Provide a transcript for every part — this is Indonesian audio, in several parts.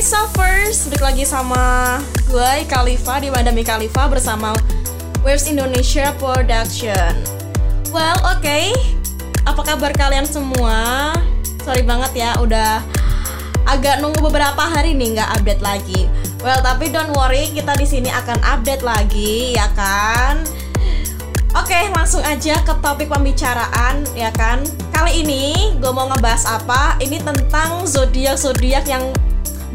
Hey Suffers, balik lagi sama gue Khalifa di Madami Khalifa bersama Waves Indonesia Production. Well, oke. Okay. Apa kabar kalian semua? Sorry banget ya, udah agak nunggu beberapa hari nih nggak update lagi. Well, tapi don't worry, kita di sini akan update lagi, ya kan? Oke, langsung aja ke topik pembicaraan, ya kan? Kali ini gue mau ngebahas apa? Ini tentang zodiak zodiak yang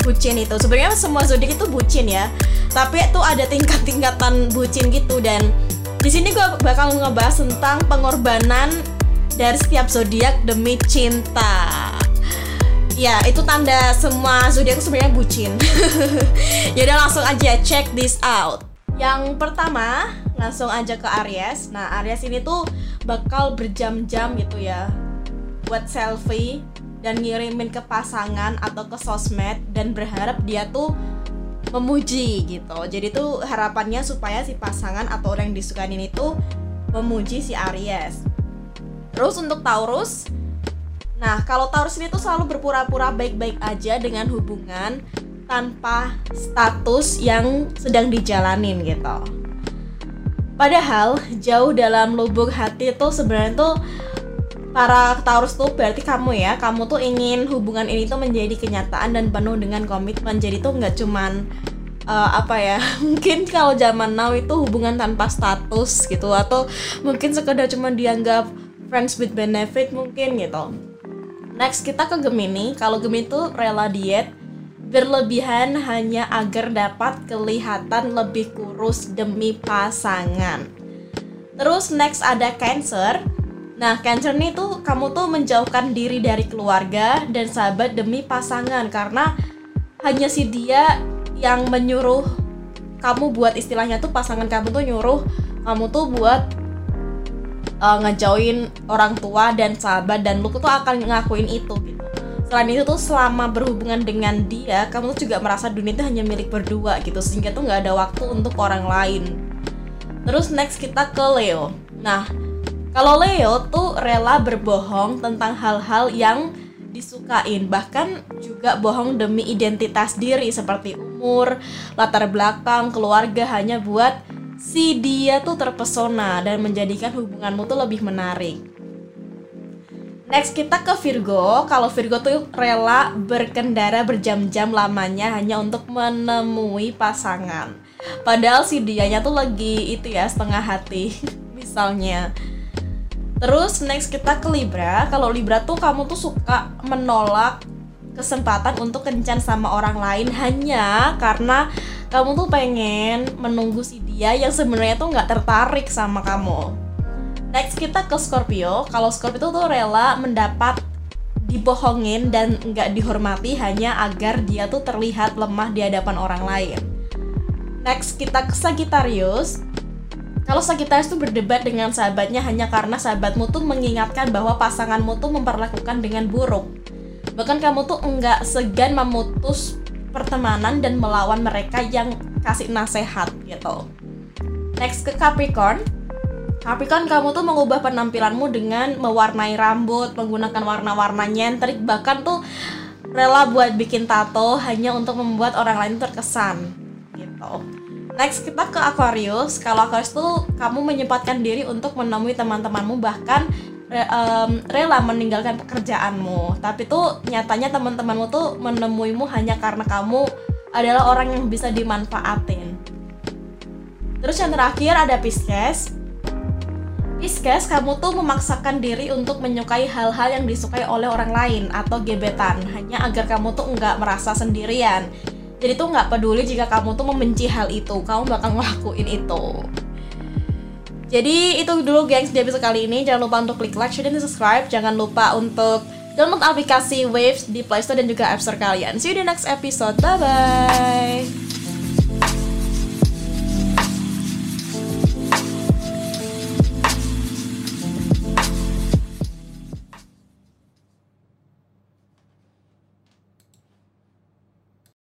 bucin itu. Sebenarnya semua zodiak itu bucin ya. Tapi itu ada tingkat-tingkatan bucin gitu dan di sini gue bakal ngebahas tentang pengorbanan dari setiap zodiak demi cinta. Ya itu tanda semua zodiak sebenarnya bucin. Yaudah langsung aja check this out. Yang pertama langsung aja ke Aries. Nah Aries ini tuh bakal berjam-jam gitu ya buat selfie dan ngirimin ke pasangan atau ke sosmed dan berharap dia tuh memuji gitu. Jadi tuh harapannya supaya si pasangan atau orang yang disukain ini tuh memuji si Aries. Terus untuk Taurus, nah kalau Taurus ini tuh selalu berpura-pura baik-baik aja dengan hubungan tanpa status yang sedang dijalanin gitu. Padahal jauh dalam lubuk hati tuh sebenarnya tuh para Taurus tuh berarti kamu ya. Kamu tuh ingin hubungan ini tuh menjadi kenyataan dan penuh dengan komitmen. Jadi tuh nggak cuman uh, apa ya mungkin kalau zaman now itu hubungan tanpa status gitu. Atau mungkin sekedar cuma dianggap friends with benefit mungkin gitu. Next kita ke Gemini. Kalau Gemini tuh rela diet berlebihan hanya agar dapat kelihatan lebih kurus demi pasangan. Terus next ada Cancer Nah, Cancer nih tuh kamu tuh menjauhkan diri dari keluarga dan sahabat demi pasangan karena hanya si dia yang menyuruh kamu buat istilahnya tuh pasangan kamu tuh nyuruh kamu tuh buat uh, ngejauhin orang tua dan sahabat dan lu tuh akan ngakuin itu gitu. Selain itu tuh selama berhubungan dengan dia, kamu tuh juga merasa dunia itu hanya milik berdua gitu sehingga tuh nggak ada waktu untuk orang lain. Terus next kita ke Leo. Nah, kalau Leo tuh rela berbohong tentang hal-hal yang disukain, bahkan juga bohong demi identitas diri seperti umur, latar belakang, keluarga hanya buat si dia tuh terpesona dan menjadikan hubunganmu tuh lebih menarik. Next kita ke Virgo. Kalau Virgo tuh rela berkendara berjam-jam lamanya hanya untuk menemui pasangan. Padahal si dianya tuh lagi itu ya setengah hati. Misalnya Terus next kita ke Libra. Kalau Libra tuh kamu tuh suka menolak kesempatan untuk kencan sama orang lain hanya karena kamu tuh pengen menunggu si dia yang sebenarnya tuh nggak tertarik sama kamu. Next kita ke Scorpio. Kalau Scorpio tuh rela mendapat dibohongin dan nggak dihormati hanya agar dia tuh terlihat lemah di hadapan orang lain. Next kita ke Sagittarius kalau Sagittarius tuh berdebat dengan sahabatnya hanya karena sahabatmu tuh mengingatkan bahwa pasanganmu tuh memperlakukan dengan buruk. Bahkan kamu tuh enggak segan memutus pertemanan dan melawan mereka yang kasih nasihat gitu. Next ke Capricorn. Capricorn kamu tuh mengubah penampilanmu dengan mewarnai rambut, menggunakan warna-warna nyentrik, bahkan tuh rela buat bikin tato hanya untuk membuat orang lain terkesan gitu. Next kita ke Aquarius. Kalau Aquarius tuh kamu menyempatkan diri untuk menemui teman-temanmu bahkan re, um, rela meninggalkan pekerjaanmu. Tapi tuh nyatanya teman-temanmu tuh menemuimu hanya karena kamu adalah orang yang bisa dimanfaatin. Terus yang terakhir ada Pisces. Pisces, kamu tuh memaksakan diri untuk menyukai hal-hal yang disukai oleh orang lain atau gebetan hanya agar kamu tuh nggak merasa sendirian jadi tuh nggak peduli jika kamu tuh membenci hal itu kamu bakal ngelakuin itu. Jadi itu dulu gengs di episode kali ini. Jangan lupa untuk klik like, share, dan subscribe. Jangan lupa untuk download aplikasi Waves di Play Store dan juga App Store kalian. See you di next episode. Bye bye